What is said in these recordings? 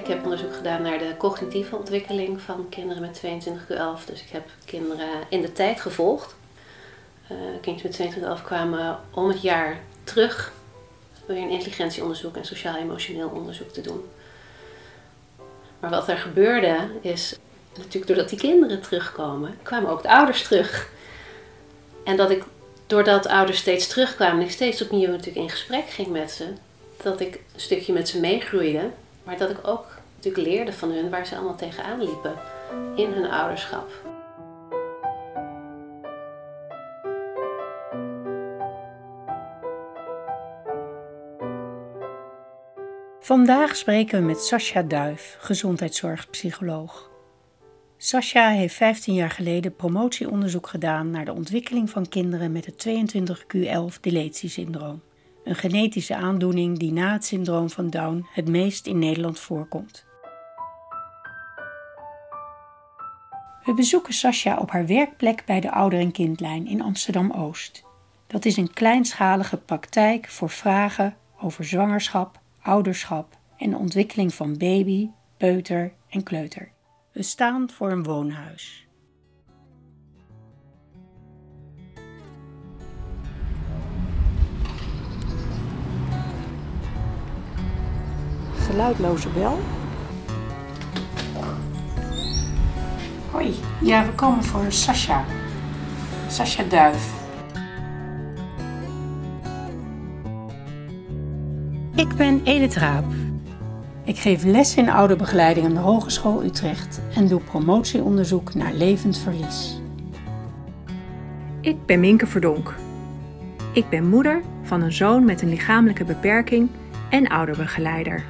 Ik heb onderzoek gedaan naar de cognitieve ontwikkeling van kinderen met 22Q11. Dus ik heb kinderen in de tijd gevolgd. Uh, kindjes met 22Q11 kwamen om het jaar terug weer een intelligentieonderzoek en sociaal-emotioneel onderzoek te doen. Maar wat er gebeurde is, natuurlijk doordat die kinderen terugkomen, kwamen ook de ouders terug. En dat ik, doordat ouders steeds terugkwamen en ik steeds opnieuw natuurlijk in gesprek ging met ze, dat ik een stukje met ze meegroeide, maar dat ik ook natuurlijk leerde van hun waar ze allemaal tegenaan liepen in hun ouderschap. Vandaag spreken we met Sascha Duif, gezondheidszorgpsycholoog. Sascha heeft 15 jaar geleden promotieonderzoek gedaan naar de ontwikkeling van kinderen met het 22q11 deletiesyndroom. Een genetische aandoening die na het syndroom van Down het meest in Nederland voorkomt. We bezoeken Sascha op haar werkplek bij de Ouder- en Kindlijn in Amsterdam-Oost. Dat is een kleinschalige praktijk voor vragen over zwangerschap, ouderschap en de ontwikkeling van baby, peuter en kleuter. We staan voor een woonhuis. Geluidloze bel. Hoi, ja, we komen voor Sascha. Sascha Duif. Ik ben Edith Raap. Ik geef les in ouderbegeleiding aan de Hogeschool Utrecht en doe promotieonderzoek naar levend verlies. Ik ben Minke Verdonk. Ik ben moeder van een zoon met een lichamelijke beperking en ouderbegeleider.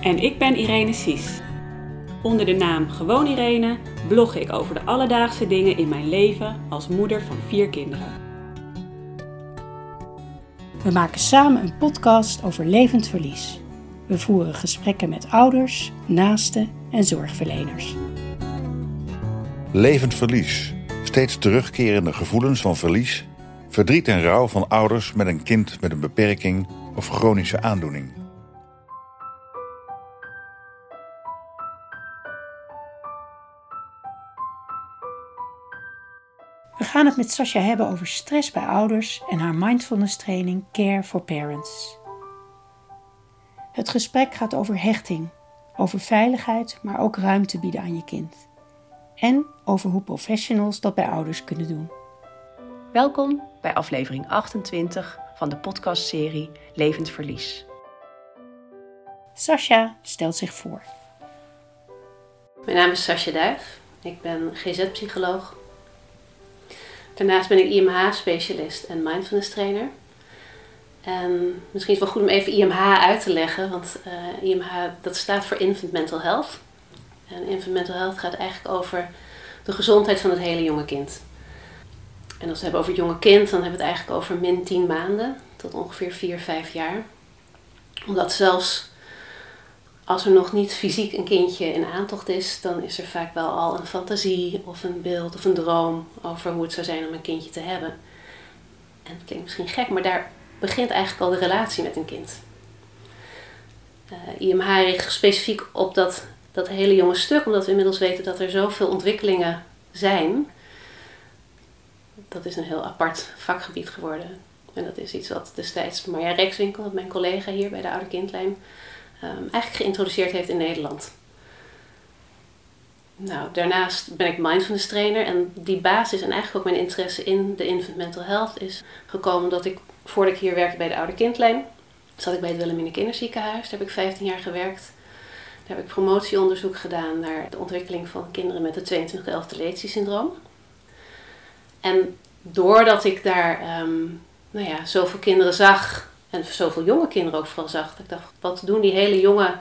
En ik ben Irene Sies. Onder de naam Gewoon Irene blog ik over de alledaagse dingen in mijn leven als moeder van vier kinderen. We maken samen een podcast over levend verlies. We voeren gesprekken met ouders, naasten en zorgverleners. Levend verlies. Steeds terugkerende gevoelens van verlies, verdriet en rouw van ouders met een kind met een beperking of chronische aandoening. Gaan het met Sascha hebben over stress bij ouders en haar mindfulness training Care for Parents. Het gesprek gaat over hechting, over veiligheid, maar ook ruimte bieden aan je kind. En over hoe professionals dat bij ouders kunnen doen. Welkom bij aflevering 28 van de podcastserie Levend Verlies. Sascha stelt zich voor. Mijn naam is Sascha Duif. Ik ben GZ-psycholoog Daarnaast ben ik IMH-specialist en mindfulness trainer. En misschien is het wel goed om even IMH uit te leggen, want IMH dat staat voor Infant Mental Health. En Infant Mental Health gaat eigenlijk over de gezondheid van het hele jonge kind. En als we het hebben over het jonge kind, dan hebben we het eigenlijk over min 10 maanden tot ongeveer 4, 5 jaar. Omdat zelfs als er nog niet fysiek een kindje in aantocht is, dan is er vaak wel al een fantasie of een beeld of een droom over hoe het zou zijn om een kindje te hebben. En dat klinkt misschien gek, maar daar begint eigenlijk al de relatie met een kind. Uh, eh, IMH richt specifiek op dat, dat hele jonge stuk, omdat we inmiddels weten dat er zoveel ontwikkelingen zijn. Dat is een heel apart vakgebied geworden. En dat is iets wat destijds Marja Rexwinkel, mijn collega hier bij de Oude Kindlijn, eigenlijk geïntroduceerd heeft in Nederland. Nou, daarnaast ben ik mindfulness trainer en die basis en eigenlijk ook mijn interesse in de infant mental health is gekomen omdat ik, voordat ik hier werkte bij de oude kindlijn, zat ik bij het Wilhelmina Kinderziekenhuis. Daar heb ik 15 jaar gewerkt. Daar heb ik promotieonderzoek gedaan naar de ontwikkeling van kinderen met het 2211 deletiesyndroom. En doordat ik daar um, nou ja, zoveel kinderen zag en zoveel jonge kinderen ook vooral zag. Ik dacht, wat doen die hele jonge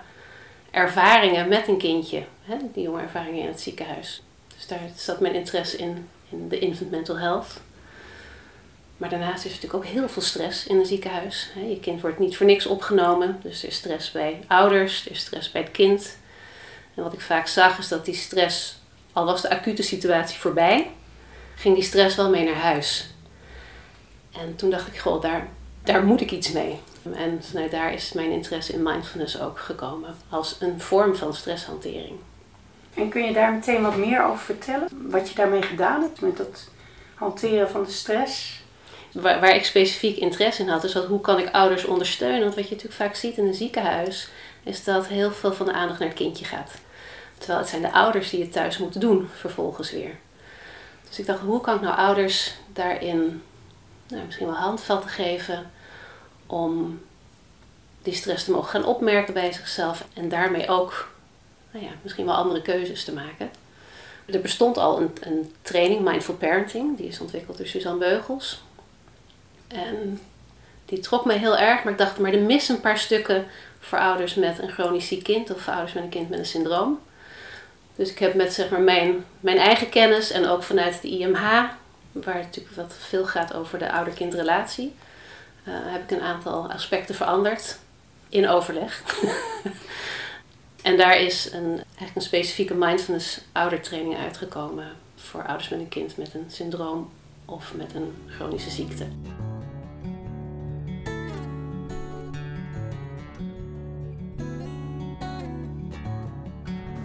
ervaringen met een kindje? Hè? Die jonge ervaringen in het ziekenhuis. Dus daar zat mijn interesse in, in de infant mental health. Maar daarnaast is er natuurlijk ook heel veel stress in een ziekenhuis. Je kind wordt niet voor niks opgenomen. Dus er is stress bij ouders, er is stress bij het kind. En wat ik vaak zag is dat die stress, al was de acute situatie voorbij, ging die stress wel mee naar huis. En toen dacht ik, goh, daar daar moet ik iets mee. En daar is mijn interesse in mindfulness ook gekomen als een vorm van stresshantering. En kun je daar meteen wat meer over vertellen? Wat je daarmee gedaan hebt met dat hanteren van de stress? Waar, waar ik specifiek interesse in had, is dat hoe kan ik ouders ondersteunen? Want wat je natuurlijk vaak ziet in een ziekenhuis, is dat heel veel van de aandacht naar het kindje gaat. Terwijl het zijn de ouders die het thuis moeten doen, vervolgens weer. Dus ik dacht, hoe kan ik nou ouders daarin nou, misschien wel handvatten geven om die stress te mogen gaan opmerken bij zichzelf en daarmee ook nou ja, misschien wel andere keuzes te maken. Er bestond al een, een training, Mindful Parenting, die is ontwikkeld door Suzanne Beugels. En die trok mij heel erg, maar ik dacht, maar er missen een paar stukken voor ouders met een chronisch ziek kind of voor ouders met een kind met een syndroom. Dus ik heb met zeg maar, mijn, mijn eigen kennis en ook vanuit de IMH, waar het natuurlijk wat veel gaat over de ouder-kindrelatie, uh, heb ik een aantal aspecten veranderd in overleg. en daar is een, eigenlijk een specifieke mindfulness oudertraining uitgekomen voor ouders met een kind met een syndroom of met een chronische ziekte.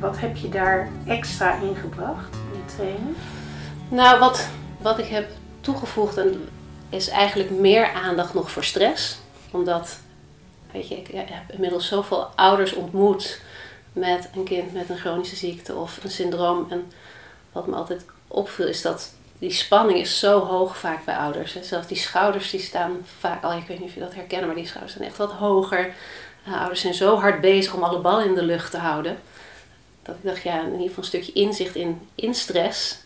Wat heb je daar extra in gebracht in de training? Nou, wat, wat ik heb toegevoegd is eigenlijk meer aandacht nog voor stress. Omdat, weet je, ik heb inmiddels zoveel ouders ontmoet met een kind met een chronische ziekte of een syndroom. En wat me altijd opviel is dat die spanning is zo hoog vaak bij ouders. Zelfs die schouders die staan vaak al, ik weet niet of je dat herkennen, maar die schouders zijn echt wat hoger. ouders zijn zo hard bezig om alle ballen in de lucht te houden dat ik dacht, ja, in ieder geval een stukje inzicht in, in stress.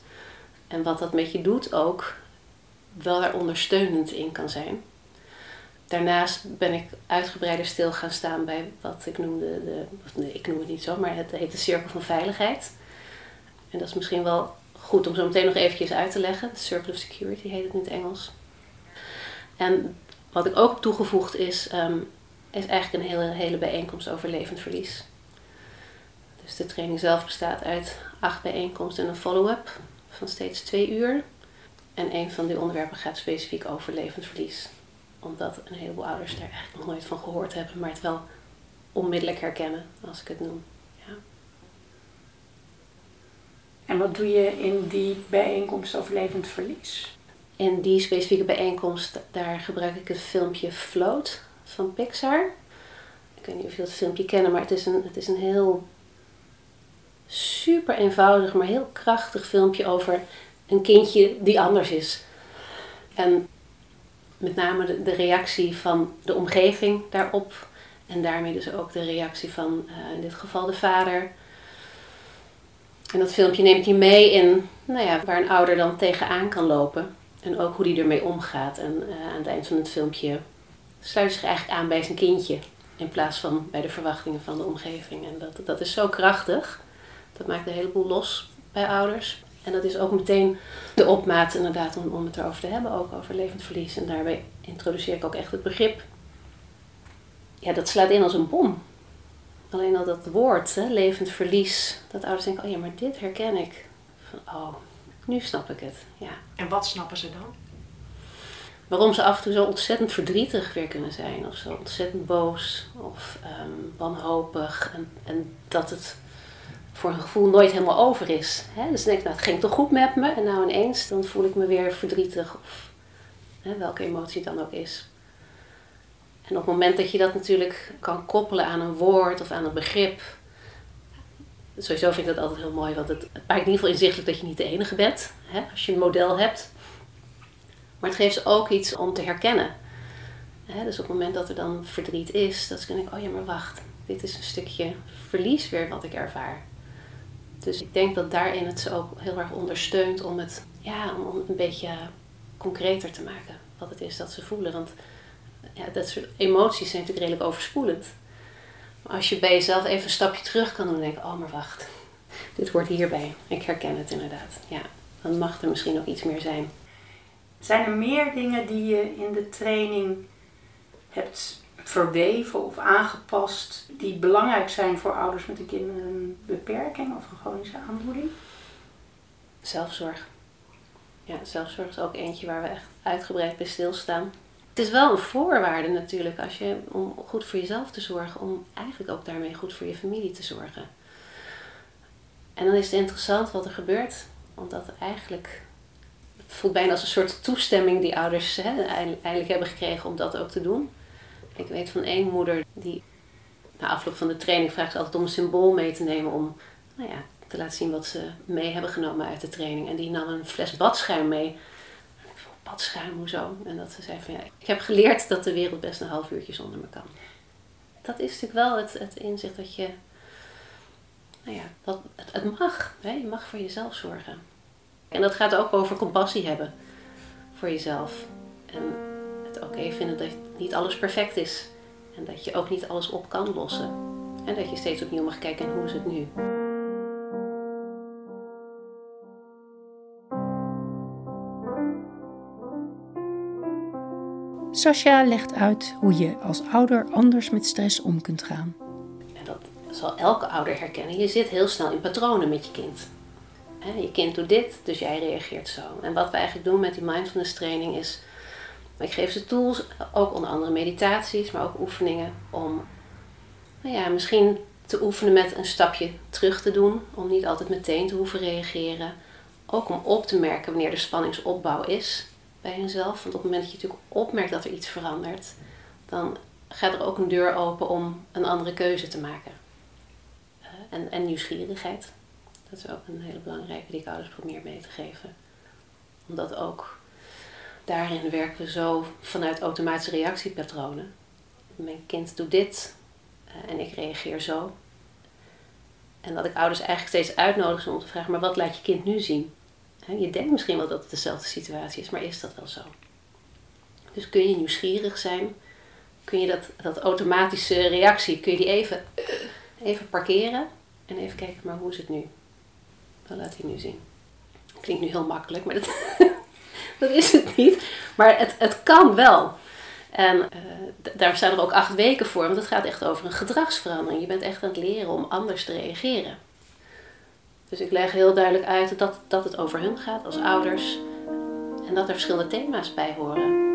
En wat dat met je doet ook, wel daar ondersteunend in kan zijn. Daarnaast ben ik uitgebreider stil gaan staan bij wat ik noemde, de, of nee, ik noem het niet zo, maar het heet de cirkel van veiligheid. En dat is misschien wel goed om zo meteen nog eventjes uit te leggen. De Circle of Security heet het in het Engels. En wat ik ook toegevoegd is, um, is eigenlijk een hele, hele bijeenkomst over levend verlies. Dus de training zelf bestaat uit acht bijeenkomsten en een follow-up van steeds twee uur. En een van die onderwerpen gaat specifiek over levend verlies. Omdat een heleboel ouders daar eigenlijk nog nooit van gehoord hebben, maar het wel onmiddellijk herkennen als ik het noem. Ja. En wat doe je in die bijeenkomst over levend verlies? In die specifieke bijeenkomst, daar gebruik ik het filmpje Float van Pixar. Ik weet niet of je dat filmpje kennen, maar het is een, het is een heel super eenvoudig, maar heel krachtig filmpje over een kindje die anders is. En met name de, reactie van de omgeving daarop. En daarmee dus ook de reactie van uh, in dit geval de vader. En dat filmpje neemt hij mee in nou ja, waar een ouder dan tegenaan kan lopen. En ook hoe die ermee omgaat. En uh, aan het eind van het filmpje sluit zich eigenlijk aan bij zijn kindje. In plaats van bij de verwachtingen van de omgeving. En dat, dat is zo krachtig. Dat maakt een heleboel los bij ouders. En dat is ook meteen de opmaat inderdaad om, om het erover te hebben, ook over levend verlies. En daarbij introduceer ik ook echt het begrip. Ja, dat slaat in als een bom. Alleen al dat woord, hè, levend verlies, dat ouders denken, oh ja, maar dit herken ik. Van, oh, nu snap ik het. Ja. En wat snappen ze dan? Waarom ze af en toe zo ontzettend verdrietig weer kunnen zijn, of zo ontzettend boos, of um, wanhopig. En, en dat het voor een gevoel nooit helemaal over is. Hè? Dus dan denk ik, nou, het ging toch goed met me. En nou ineens, dan voel ik me weer verdrietig. Of hè, welke emotie het dan ook is. En op het moment dat je dat natuurlijk kan koppelen aan een woord of aan een begrip. Sowieso vind ik dat altijd heel mooi, want het, het maakt in ieder geval inzichtelijk dat je niet de enige bent. Hè, als je een model hebt. Maar het geeft ook iets om te herkennen. Hè, dus op het moment dat er dan verdriet is, dat denk ik, oh ja, maar wacht. Dit is een stukje verlies weer wat ik ervaar. Dus ik denk dat daarin het ze ook heel erg ondersteunt om het, ja, om een beetje concreter te maken. Wat het is dat ze voelen. Want ja, dat soort emoties zijn natuurlijk redelijk overspoelend. Maar als je bij jezelf even een stapje terug kan doen en denken, oh maar wacht, dit hoort hierbij. Ik herken het inderdaad. Ja, dan mag er misschien ook iets meer zijn. Zijn er meer dingen die je in de training hebt verweven of aangepast die belangrijk zijn voor ouders met een kind met een beperking of een chronische aandoening? Zelfzorg. Ja, zelfzorg is ook eentje waar we echt uitgebreid bij stilstaan. Het is wel een voorwaarde natuurlijk als je, om goed voor jezelf te zorgen, om eigenlijk ook daarmee goed voor je familie te zorgen. En dan is het interessant wat er gebeurt, omdat eigenlijk het voelt bijna als een soort toestemming die ouders hè, eindelijk hebben gekregen om dat ook te doen. Ik weet van één moeder die na afloop van de training vraagt altijd om een symbool mee te nemen om nou ja, te laten zien wat ze mee hebben genomen uit de training. En die nam een fles badschuim mee. Badschuim, hoezo? En dat ze zei van ja, ik heb geleerd dat de wereld best een half uurtje zonder me kan. Dat is natuurlijk wel het, het inzicht dat je, nou ja, dat, het, het mag. Hè? Je mag voor jezelf zorgen. En dat gaat ook over compassie hebben voor jezelf. En het oké vinden dat niet alles perfect is. En dat je ook niet alles op kan lossen. En dat je steeds opnieuw mag kijken en hoe is het nu. Sascha legt uit hoe je als ouder anders met stress om kunt gaan. En dat zal elke ouder herkennen. Je zit heel snel in patronen met je kind. Je kind doet dit, dus jij reageert zo. En wat we eigenlijk doen met die mindfulness training is, ik geef ze tools, ook onder andere meditaties, maar ook oefeningen om nou ja, misschien te oefenen met een stapje terug te doen, om niet altijd meteen te hoeven reageren. Ook om op te merken wanneer de spanningsopbouw is bij jezelf. Want op het moment dat je natuurlijk opmerkt dat er iets verandert, dan gaat er ook een deur open om een andere keuze te maken. Uh, en, en nieuwsgierigheid. Dat is ook een hele belangrijke die ik ouders probeer mee te geven. Omdat ook daarin werken we zo vanuit automatische reactiepatronen. Mijn kind doet dit uh, en ik reageer zo. En dat ik ouders eigenlijk steeds uitnodig om te vragen, maar wat laat je kind nu zien? Je denkt misschien wel dat het dezelfde situatie is, maar is dat wel zo? Dus kun je nieuwsgierig zijn? Kun je dat, dat automatische reactie, kun je die even, uh, even parkeren en even kijken, maar hoe is het nu? Dat laat hij nu zien. Klinkt nu heel makkelijk, maar dat, dat is het niet. Maar het, het kan wel. En uh, daar staan er ook acht weken voor, want het gaat echt over een gedragsverandering. Je bent echt aan het leren om anders te reageren. Dus ik leg heel duidelijk uit dat, dat het over hun gaat als ouders en dat er verschillende thema's bij horen.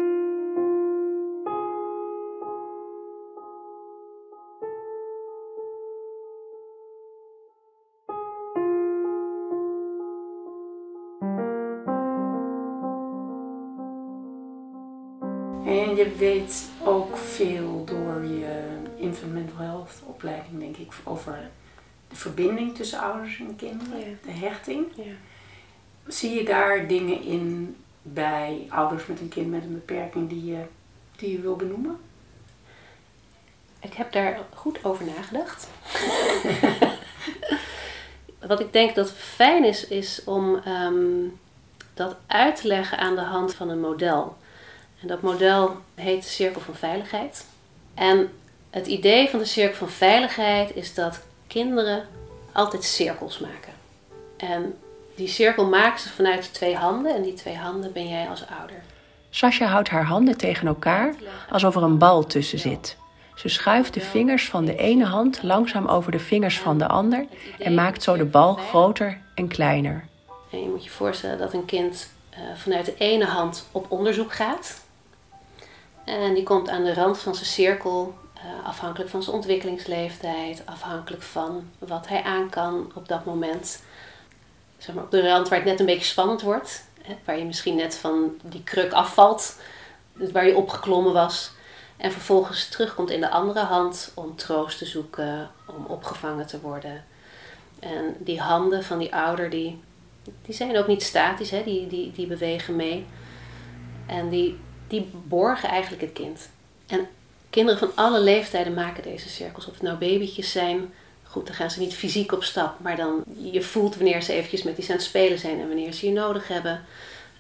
Je weet ook veel door je infant mental health opleiding, denk ik, over de verbinding tussen ouders en kinderen, de hechting. Ja. Zie je daar dingen in bij ouders met een kind met een beperking die je, die je wil benoemen? Ik heb daar goed over nagedacht. Wat ik denk dat fijn is, is om ehm, dat uit te leggen aan de hand van een model. En dat model heet de Cirkel van Veiligheid. En het idee van de Cirkel van Veiligheid is dat kinderen altijd cirkels maken. En die cirkel maken ze vanuit twee handen en die twee handen ben jij als ouder. Sascha houdt haar handen tegen elkaar alsof er een bal tussen zit. Ze schuift de vingers van de ene hand langzaam over de vingers van de ander en maakt zo de bal groter en kleiner. En je moet je voorstellen dat een kind uh, vanuit de ene hand op onderzoek gaat. En die komt aan de rand van zijn cirkel uh, afhankelijk van zijn ontwikkelingsleeftijd, afhankelijk van wat hij aan kan op dat moment. Zeg maar op de rand waar het net een beetje spannend wordt, waar je misschien net van die kruk afvalt, dus waar je opgeklommen was. En vervolgens terugkomt in de andere hand om troost te zoeken, om opgevangen te worden. En die handen van die ouder, die, die zijn ook niet statisch, hè? Die, die, die bewegen mee. En die, die borgen eigenlijk het kind. En Kinderen van alle leeftijden maken deze cirkels. Of het nou babytjes zijn, goed, dan gaan ze niet fysiek op stap, maar dan je voelt wanneer ze eventjes met iets aan het spelen zijn en wanneer ze je nodig hebben.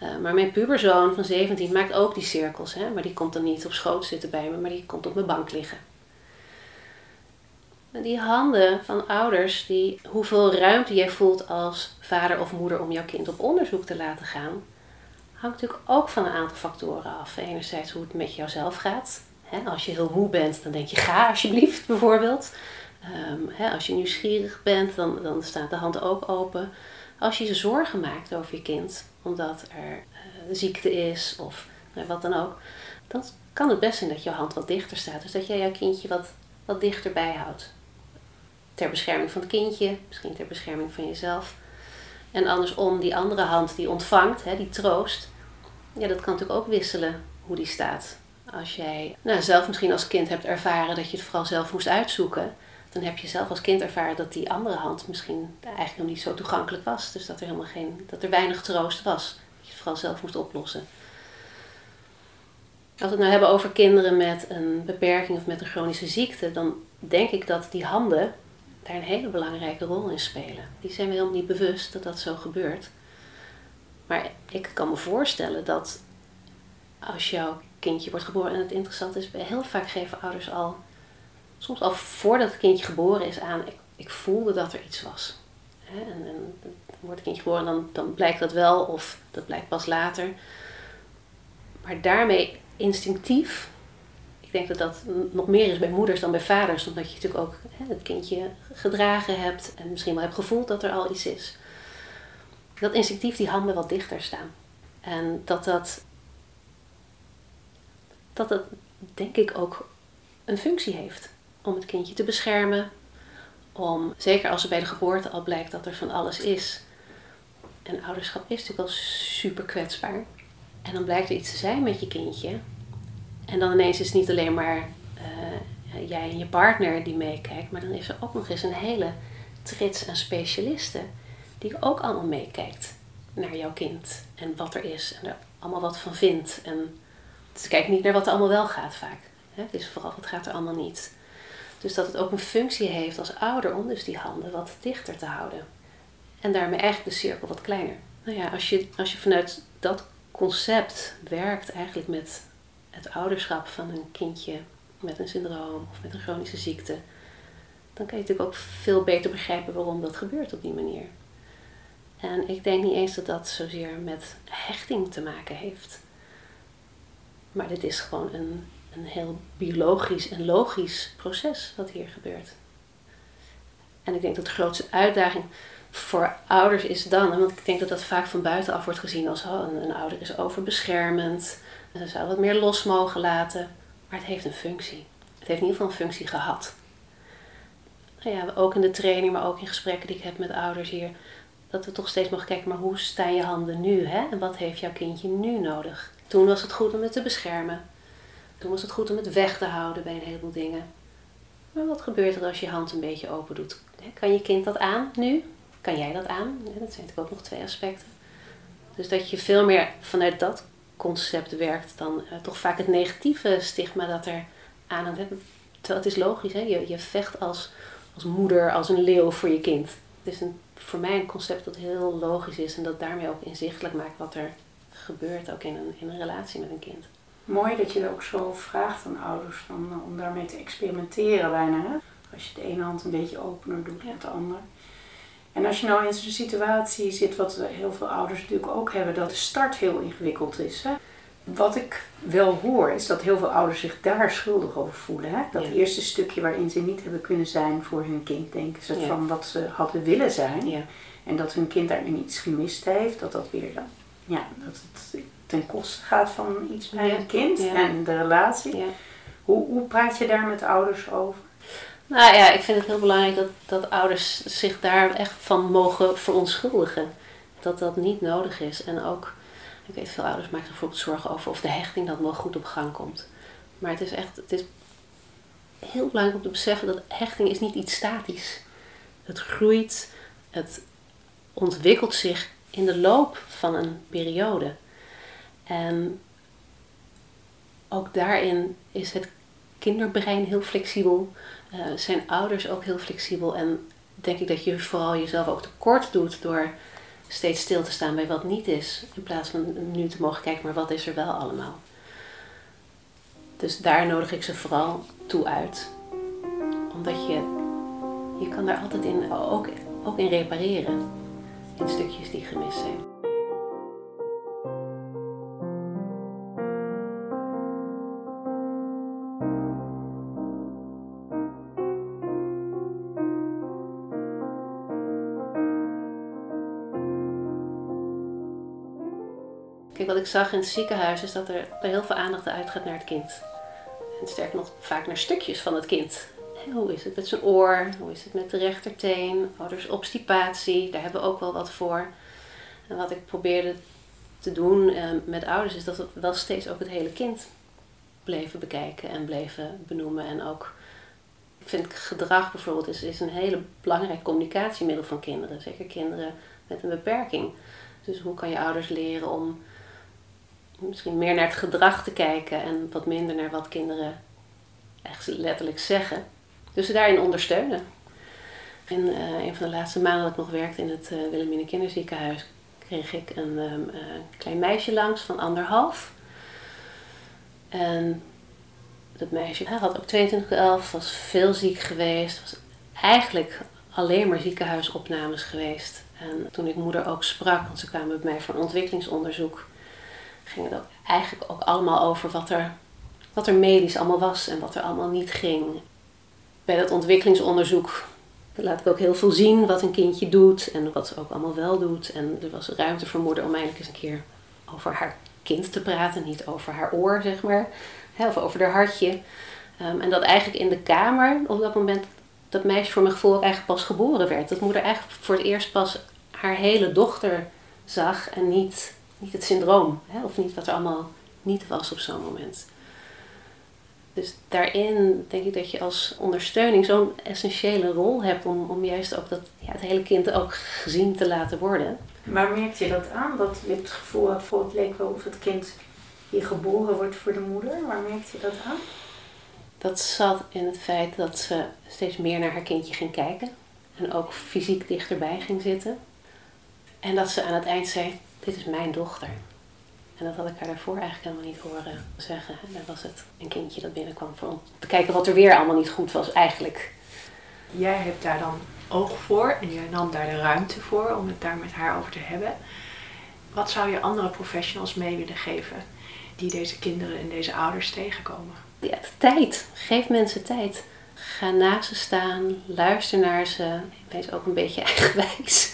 Uh, maar mijn puberzoon van 17 maakt ook die cirkels, hè? maar die komt dan niet op schoot zitten bij me, maar die komt op mijn bank liggen. Die handen van ouders, die, hoeveel ruimte jij voelt als vader of moeder om jouw kind op onderzoek te laten gaan, hangt natuurlijk ook van een aantal factoren af. Enerzijds hoe het met jouzelf gaat, als je heel moe bent, dan denk je ga alsjeblieft bijvoorbeeld. Um, als je nieuwsgierig bent, dan, dan staat de hand ook open. Als je je zorgen maakt over je kind, omdat er uh, ziekte is of nou, wat dan ook, dan kan het best zijn dat je hand wat dichter staat. Dus dat jij jouw kindje wat, wat dichterbij houdt. Ter bescherming van het kindje, misschien ter bescherming van jezelf. En andersom, die andere hand die ontvangt, die troost, ja, dat kan natuurlijk ook wisselen hoe die staat. Als jij nou, zelf misschien als kind hebt ervaren dat je het vooral zelf moest uitzoeken, dan heb je zelf als kind ervaren dat die andere hand misschien eigenlijk nog niet zo toegankelijk was. Dus dat er helemaal geen, dat er weinig troost was. Dat je het vooral zelf moest oplossen. Als we het nou hebben over kinderen met een beperking of met een chronische ziekte, dan denk ik dat die handen daar een hele belangrijke rol in spelen. Die zijn we helemaal niet bewust dat dat zo gebeurt. Maar ik kan me voorstellen dat als jouw kindje wordt geboren, en het interessante is, heel vaak geven ouders al, soms al voordat het kindje geboren is, aan, ik, ik voelde dat er iets was. En, en dan wordt het kindje geboren, dan, dan blijkt dat wel, of dat blijkt pas later. Maar daarmee instinctief, ik denk dat dat nog meer is bij moeders dan bij vaders, omdat je natuurlijk ook hè, het kindje gedragen hebt en misschien wel hebt gevoeld dat er al iets is. Dat instinctief die handen wat dichter staan. En dat dat, dat dat denk ik ook een functie heeft om het kindje te beschermen. Om, zeker als er bij de geboorte al blijkt dat er van alles is. En ouderschap is natuurlijk al super kwetsbaar. En dan blijkt er iets te zijn met je kindje. En dan ineens is het niet alleen maar uh, jij en je partner die meekijkt, maar dan is er ook nog eens een hele trits aan specialisten die ook allemaal meekijkt naar jouw kind en wat er is en er allemaal wat van vindt. En ze kijkt niet naar wat er allemaal wel gaat vaak. Het is vooral wat gaat er allemaal niet. Dus dat het ook een functie heeft als ouder om dus die handen wat dichter te houden. En daarmee eigenlijk de cirkel wat kleiner. Nou ja, als je, als je vanuit dat concept werkt eigenlijk met het ouderschap van een kindje met een syndroom of met een chronische ziekte, dan kan je natuurlijk ook veel beter begrijpen waarom dat gebeurt op die manier. En ik denk niet eens dat dat zozeer met hechting te maken heeft. Maar dit is gewoon een, een heel biologisch en logisch proces wat hier gebeurt. En ik denk dat de grootste uitdaging voor ouders is dan, want ik denk dat dat vaak van buitenaf wordt gezien als oh, een, ouder is overbeschermend, ze zou wat meer los mogen laten, maar het heeft een functie. Het heeft in ieder geval een functie gehad. Nou ja, ook in de training, maar ook in gesprekken die ik heb met ouders hier, dat we toch steeds mogen kijken, maar hoe staan je handen nu? Hè? En wat heeft jouw kindje nu nodig? Toen was het goed om het te beschermen. Toen was het goed om het weg te houden bij een heleboel dingen. Maar wat gebeurt er als je hand een beetje open doet? Kan je kind dat aan nu? Kan jij dat aan? Dat zijn natuurlijk ook nog twee aspecten. Dus dat je veel meer vanuit dat concept werkt dan uh, toch vaak het negatieve stigma dat er aan hebben. Terwijl het is logisch, hè? Je, je vecht als, als moeder, als een leeuw voor je kind. Het is een, voor mij een concept dat heel logisch is en dat daarmee ook inzichtelijk maakt wat er gebeurt, ook in een, in een relatie met een kind. Mooi dat je er ook zo vraagt aan ouders van, eh, om daarmee te experimenteren bijna. Hè? Als je de ene hand een beetje opener doet dan de andere. En als je nou in zo'n situatie zit, wat heel veel ouders natuurlijk ook hebben, dat de start heel ingewikkeld is. Hè? Wat ik wel hoor, is dat heel veel ouders zich daar schuldig over voelen. Hè? Dat eerste stukje waarin ze niet hebben kunnen zijn voor hun kind, denken ze van wat ze hadden willen zijn. Ja. En dat hun kind daarin iets gemist heeft, dat dat weer dan, ja, dat het ten koste gaat van iets bij een kind en de relatie. Hoe, hoe praat je daar met ouders over? Nou ja, ik vind het heel belangrijk dat, dat ouders zich daar echt van mogen verontschuldigen. Dat dat niet nodig is. En ook, ik weet veel ouders maken bijvoorbeeld zorgen over of de hechting dan wel goed op gang komt. Maar het is echt, het is heel belangrijk om te beseffen dat hechting is niet iets statisch. Het groeit, het ontwikkelt zich in de loop van een periode. En ook daarin is het kinderbrein heel flexibel. Uh, zijn ouders ook heel flexibel. En denk ik dat je vooral jezelf ook tekort doet door steeds stil te staan bij wat niet is. In plaats van nu te mogen kijken, maar wat is er wel allemaal. Dus daar nodig ik ze vooral toe uit. Omdat je, je kan daar altijd in, ook, ook in repareren. In stukjes die gemist zijn. Ik zag in het ziekenhuis is dat er, er heel veel aandacht uitgaat naar het kind. En sterker nog, vaak naar stukjes van het kind. Hoe is het met zijn oor? Hoe is het met de rechterteen? Ouders obstipatie, daar hebben we ook wel wat voor. En wat ik probeerde te doen eh, met ouders is dat we wel steeds ook het hele kind bleven bekijken en bleven benoemen. En ook, ik vind gedrag bijvoorbeeld is, is een hele belangrijk communicatiemiddel van kinderen. Zeker kinderen met een beperking. Dus hoe kan je ouders leren om misschien meer naar het gedrag te kijken en wat minder naar wat kinderen echt letterlijk zeggen. Dus ze daarin ondersteunen. In uh, een van de laatste maanden dat ik nog werkte in het uh, Wilhelmina Kinderziekenhuis, kreeg ik een um, uh, klein meisje langs van anderhalf. En dat meisje hij had ook 2211, was veel ziek geweest, was eigenlijk alleen maar ziekenhuisopnames geweest. En toen ik moeder ook sprak, want ze kwamen bij mij voor een ontwikkelingsonderzoek, ging het ook eigenlijk ook allemaal over wat er, wat er medisch allemaal was en wat er allemaal niet ging. Bij dat ontwikkelingsonderzoek laat ik ook heel veel zien wat een kindje doet en wat ze ook allemaal wel doet. En er was ruimte voor moeder om eindelijk eens een keer over haar kind te praten, niet over haar oor, zeg maar, of over haar hartje. Um, en dat eigenlijk in de kamer, op dat moment, dat meisje voor mijn gevoel ook eigenlijk pas geboren werd. Dat moeder eigenlijk voor het eerst pas haar hele dochter zag en niet, niet het syndroom, hè, of niet wat er allemaal niet was op zo'n moment. Dus daarin denk ik dat je als ondersteuning zo'n essentiële rol hebt om, om juist ook dat, ja, het hele kind ook gezien te laten worden. Maar merkte je dat aan? Dat je het gevoel had, voor het leek wel of het kind hier geboren wordt voor de moeder. Waar merkte je dat aan? Dat zat in het feit dat ze steeds meer naar haar kindje ging kijken. En ook fysiek dichterbij ging zitten. En dat ze aan het eind zei, dit is mijn dochter. En dat had ik haar daarvoor eigenlijk helemaal niet horen zeggen. En dan was het een kindje dat binnenkwam voor om te kijken wat er weer allemaal niet goed was eigenlijk. Jij hebt daar dan oog voor en je nam daar de ruimte voor om het daar met haar over te hebben. Wat zou je andere professionals mee willen geven die deze kinderen en deze ouders tegenkomen? Ja, tijd. Geef mensen tijd. Ga naast ze staan, luister naar ze. Wees ook een beetje eigenwijs.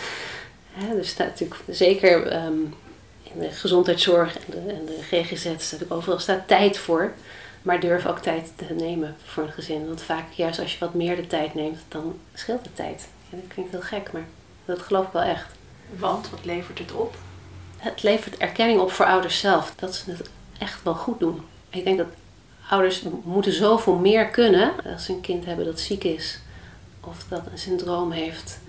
He, er staat natuurlijk zeker um, in de gezondheidszorg en de, en de GGZ staat ook overal staat tijd voor. Maar durf ook tijd te nemen voor een gezin. Want vaak, juist als je wat meer de tijd neemt, dan scheelt de tijd. Ja, dat klinkt heel gek, maar dat geloof ik wel echt. Want wat levert het op? Het levert erkenning op voor ouders zelf. Dat ze het echt wel goed doen. Ik denk dat ouders moeten zoveel meer kunnen als ze een kind hebben dat ziek is. Of dat een syndroom heeft.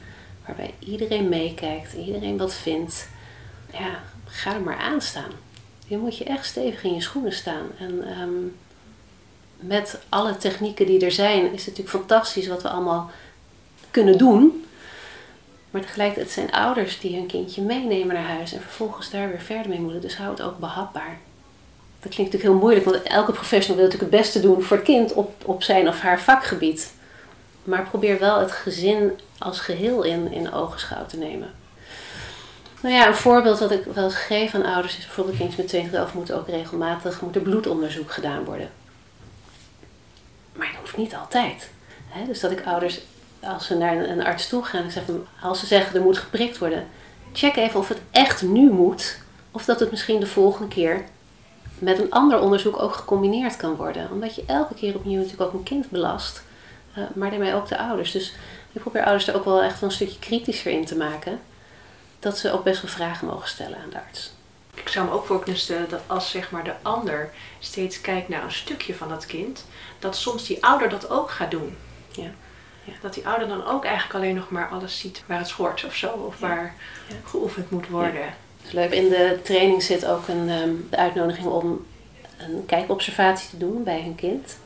Waarbij iedereen meekijkt, iedereen wat vindt. Ja, ga er maar aan staan. Je moet je echt stevig in je schoenen staan. En um, met alle technieken die er zijn, is het natuurlijk fantastisch wat we allemaal kunnen doen. Maar tegelijkertijd zijn ouders die hun kindje meenemen naar huis en vervolgens daar weer verder mee moeten. Dus hou het ook behapbaar. Dat klinkt natuurlijk heel moeilijk, want elke professional wil natuurlijk het beste doen voor het kind op, op zijn of haar vakgebied. Maar probeer wel het gezin als geheel in, in ogenschouw te nemen. Nou ja, een voorbeeld dat ik wel eens geef aan ouders is bijvoorbeeld kindjes met 2011 moeten ook regelmatig moet er bloedonderzoek gedaan worden. Maar dat hoeft niet altijd. Dus dat ik ouders, als ze naar een, een arts toe gaan, ik zeg van, als ze zeggen er moet geprikt worden, check even of het echt nu moet. Of dat het misschien de volgende keer met een ander onderzoek ook gecombineerd kan worden. Omdat je elke keer opnieuw natuurlijk ook een kind belast, uh, maar daarmee ook de ouders. Dus ik probeer ouders er ook wel echt een stukje kritischer in te maken. Dat ze ook best wel vragen mogen stellen aan de arts. Ik zou me ook voor kunnen stellen dat als zeg maar, de ander steeds kijkt naar een stukje van dat kind, dat soms die ouder dat ook gaat doen. Ja. ja. Dat die ouder dan ook eigenlijk alleen nog maar alles ziet waar het schort of zo, of ja. waar ja. geoefend moet worden. Leuk. In de training zit ook een, um, de uitnodiging om een kijkobservatie te doen bij hun kind.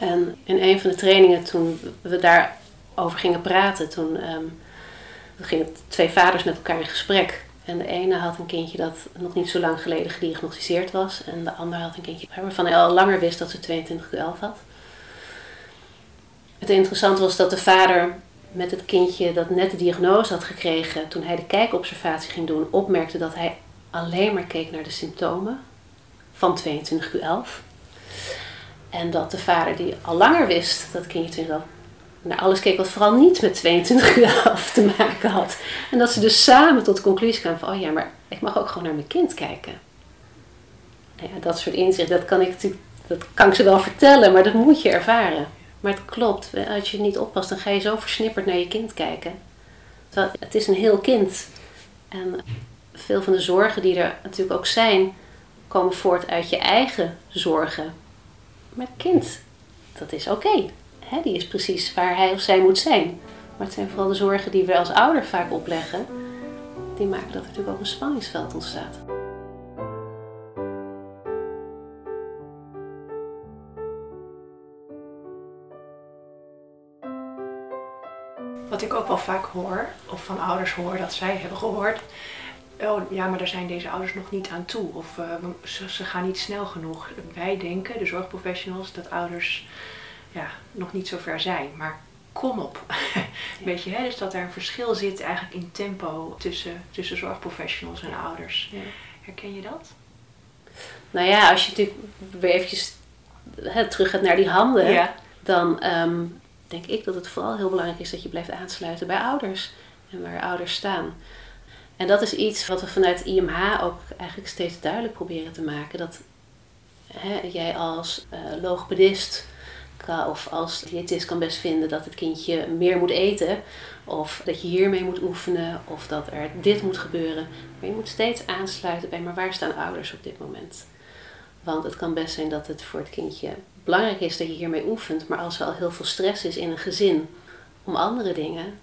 En in een van de trainingen, toen we daarover gingen praten, toen um, gingen twee vaders met elkaar in gesprek. En de ene had een kindje dat nog niet zo lang geleden gediagnosticeerd was. En de ander had een kindje waarvan hij al langer wist dat ze 22 uur 11 had. Het interessante was dat de vader met het kindje dat net de diagnose had gekregen, toen hij de kijkobservatie ging doen, opmerkte dat hij alleen maar keek naar de symptomen van 22 uur 11. En dat de vader die al langer wist dat kindje 20 naar alles keek wat vooral niet met 22 uur 11 te maken had. En dat ze dus samen tot de conclusie kwamen van, oh ja, maar ik mag ook gewoon naar mijn kind kijken. Nou ja, dat soort inzicht, dat kan ik dat kan ik ze wel vertellen, maar dat moet je ervaren. Maar het klopt, als je niet oppast, dan ga je zo versnipperd naar je kind kijken. Terwijl het is een heel kind. En veel van de zorgen die er natuurlijk ook zijn, komen voort uit je eigen zorgen. Maar kind, dat is oké. Die is precies waar hij of zij moet zijn. Maar het zijn vooral de zorgen die we als ouder vaak opleggen, die maken dat er natuurlijk ook een spanningsveld ontstaat. Wat ik ook wel vaak hoor, of van ouders hoor dat zij hebben gehoord. Oh ja, maar daar zijn deze ouders nog niet aan toe. Of uh, ze, ze, gaan niet snel genoeg. Wij denken, de zorgprofessionals, dat ouders ja, nog niet zo ver zijn. Maar kom op. Weet je, hè? dus dat er een verschil zit eigenlijk in tempo tussen, tussen zorgprofessionals en ouders. Ja. Herken je dat? Nou ja, als je natuurlijk weer eventjes hè, terug gaat naar die handen, ja. dan ehm, denk ik dat het vooral heel belangrijk is dat je blijft aansluiten bij ouders en waar ouders staan. En dat is iets wat we vanuit IMH ook eigenlijk steeds duidelijk proberen te maken. Dat hè, jij als uh, logopedist of als diëtist kan best vinden dat het kindje meer moet eten. Of dat je hiermee moet oefenen. Of dat er dit moet gebeuren. Maar je moet steeds aansluiten bij, maar waar staan ouders op dit moment? Want het kan best zijn dat het voor het kindje belangrijk is dat je hiermee oefent. Maar als er al heel veel stress is in een gezin om andere dingen,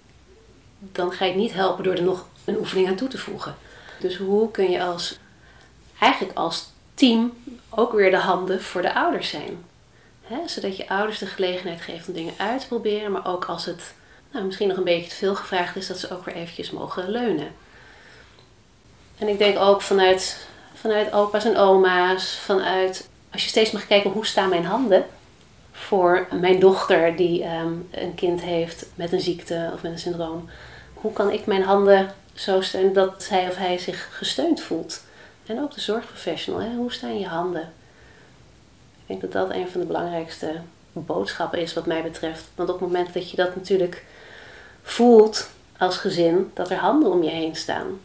dan ga je het niet helpen door er nog een oefening aan toe te voegen. Dus hoe kun je als, eigenlijk als team ook weer de handen voor de ouders zijn? zodat je ouders de gelegenheid geeft om dingen uit te proberen, maar ook als het nou, misschien nog een beetje te veel gevraagd is, dat ze ook weer eventjes mogen leunen. En ik denk ook vanuit, vanuit opa's en oma's, vanuit als je steeds mag kijken hoe staan mijn handen voor mijn dochter die ehm, een kind heeft met een ziekte of met een syndroom. Hoe kan ik mijn handen zo steunen dat zij of hij zich gesteund voelt? En ook de zorgprofessional, hè? hoe staan je handen? Ik denk dat dat een van de belangrijkste boodschappen is wat mij betreft. Want op het moment dat je dat natuurlijk voelt als gezin, dat er handen om je heen staan,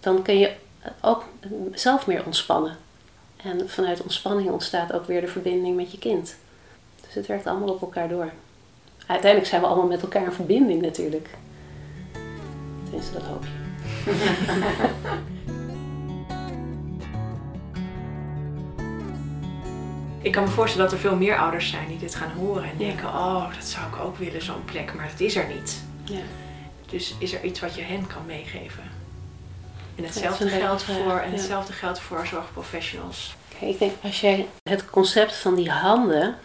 dan kun je ook zelf meer ontspannen. En vanuit ontspanning ontstaat ook weer de verbinding met je kind. Dus het werkt allemaal op elkaar door. Uiteindelijk zijn we allemaal met elkaar in verbinding natuurlijk. Tenminste, dat hoop je. ik kan me voorstellen dat er veel meer ouders zijn die dit gaan horen en denken: oh, dat zou ik ook willen, zo'n plek, maar het is er niet. Ja. Dus is er iets wat je hen kan meegeven? En hetzelfde geldt voor, en hetzelfde geldt voor zorgprofessionals. Kijk, ik denk als jij het concept van die handen,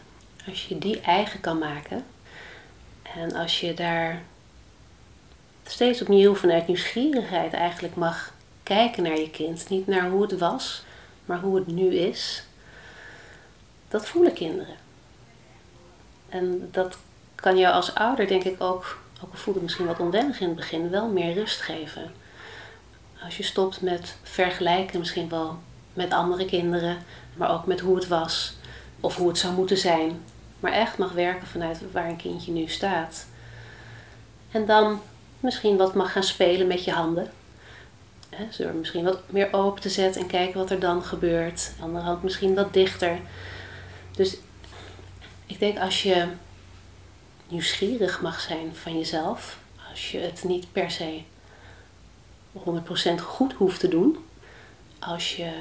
als je die eigen kan maken en als je daar steeds opnieuw vanuit nieuwsgierigheid eigenlijk mag kijken naar je kind, niet naar hoe het was, maar hoe het nu is dat voelen kinderen. En dat kan je als ouder, denk ik ook, ook al voelt het misschien wat onwennig in het begin, wel meer rust geven. Als je stopt met vergelijken, misschien wel met andere kinderen, maar ook met hoe het was of hoe het zou moeten zijn. Maar echt mag werken vanuit waar een kindje nu staat. En dan misschien wat mag gaan spelen met je handen. He, misschien wat meer open te zetten en kijken wat er dan gebeurt. De andere hand misschien wat dichter. Dus ik denk als je nieuwsgierig mag zijn van jezelf, als je het niet per se 100% goed hoeft te doen, als je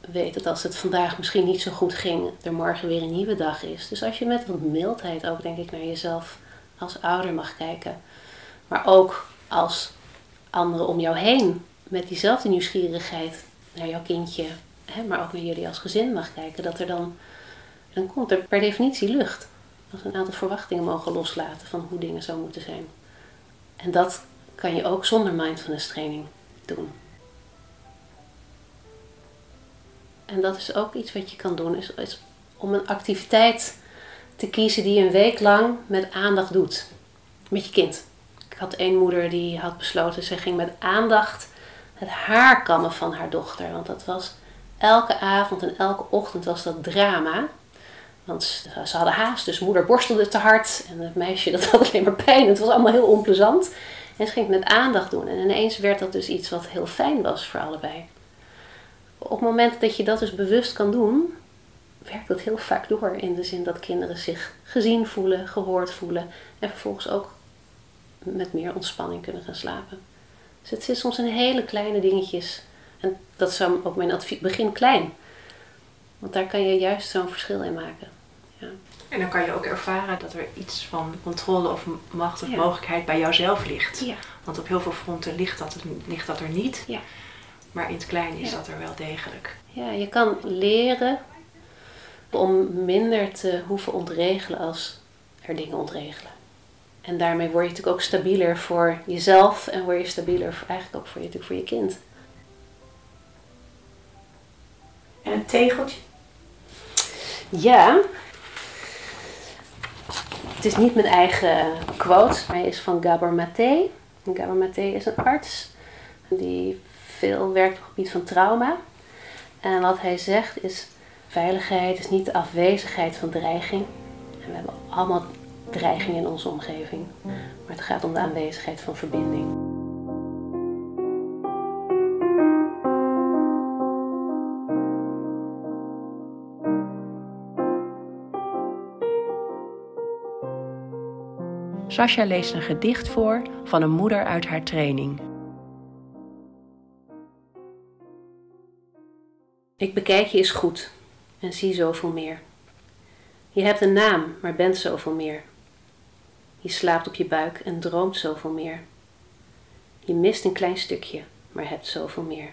weet dat als het vandaag misschien niet zo goed ging, er morgen weer een nieuwe dag is. Dus als je met wat mildheid ook, denk ik, naar jezelf als ouder mag kijken, maar ook als anderen om jou heen met diezelfde nieuwsgierigheid naar jouw kindje, hè, maar ook naar jullie als gezin mag kijken, dat er dan dan komt er per definitie lucht. Als een aantal verwachtingen mogen loslaten van hoe dingen zo moeten zijn. En dat kan je ook zonder mindfulness training doen. En dat is ook iets wat je kan doen, is, is om een activiteit te kiezen die je een week lang met aandacht doet. Met je kind. Ik had één moeder die had besloten, ze ging met aandacht het haar kammen van haar dochter. Want dat was elke avond en elke ochtend was dat drama. Want ze hadden haast, dus moeder borstelde te hard. En het meisje dat had alleen maar pijn. Het was allemaal heel onplezant. En ze ging het met aandacht doen. En ineens werd dat dus iets wat heel fijn was voor allebei. op het moment dat je dat dus bewust kan doen, werkt dat heel vaak door. In de zin dat kinderen zich gezien voelen, gehoord voelen en vervolgens ook met meer ontspanning kunnen gaan slapen. Dus het zit soms in hele kleine dingetjes. En dat is ook mijn advies. Begin klein. Want daar kan je juist zo'n verschil in maken. Ja. En dan kan je ook ervaren dat er iets van controle of macht of Ja. mogelijkheid bij jouzelf ligt. Ja. Want op heel veel fronten ligt dat, ligt dat er niet. Ja. Maar in het klein is dat er wel degelijk. ja, je kan leren om minder te hoeven ontregelen als er dingen ontregelen. En daarmee word je natuurlijk ook stabieler voor jezelf en word je stabieler voor, eigenlijk ook voor je, natuurlijk voor je kind. En een tegeltje? Ja. Het is niet mijn eigen quote, maar hij is van Gabor Maté. Gabor Maté is een arts die veel werkt op het gebied van trauma. En wat hij zegt is: veiligheid is niet de afwezigheid van dreiging. En we hebben allemaal dreiging in onze omgeving. Maar het gaat om de aanwezigheid van verbinding. Sascha leest een gedicht voor van een moeder uit haar training. Ik bekijk je eens goed en zie zoveel meer. Je hebt een naam, maar bent zoveel meer. Je slaapt op je buik en droomt zoveel meer. Je mist een klein stukje, maar hebt zoveel meer.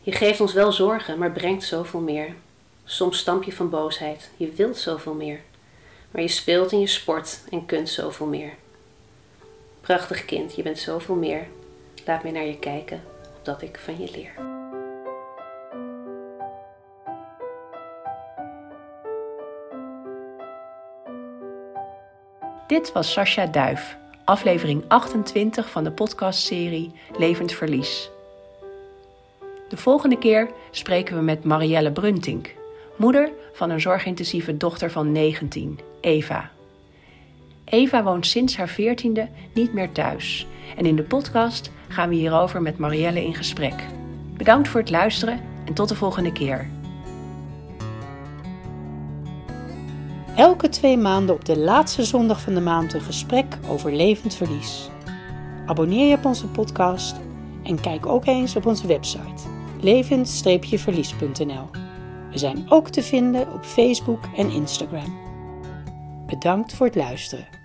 Je geeft ons wel zorgen, maar brengt zoveel meer. Soms stamp je van boosheid, je wilt zoveel meer. Maar je speelt en je sport en kunt zoveel meer. Prachtig kind, je bent zoveel meer. Laat mij naar je kijken, opdat ik van je leer. Dit was Sascha Duif, aflevering 28 van de podcastserie Levend Verlies. De volgende keer spreken we met Marielle Bruntink, moeder van een zorgintensieve dochter van 19, Eva. Eva woont sinds haar 14e niet meer thuis en in de podcast gaan we hierover met Marielle in gesprek. Bedankt voor het luisteren en tot de volgende keer. Elke twee maanden op de laatste zondag van de maand een gesprek over levend verlies. Abonneer je op onze podcast en kijk ook eens op onze website levend-verlies.nl. We zijn ook te vinden op Facebook en Instagram. Bedankt voor het luisteren.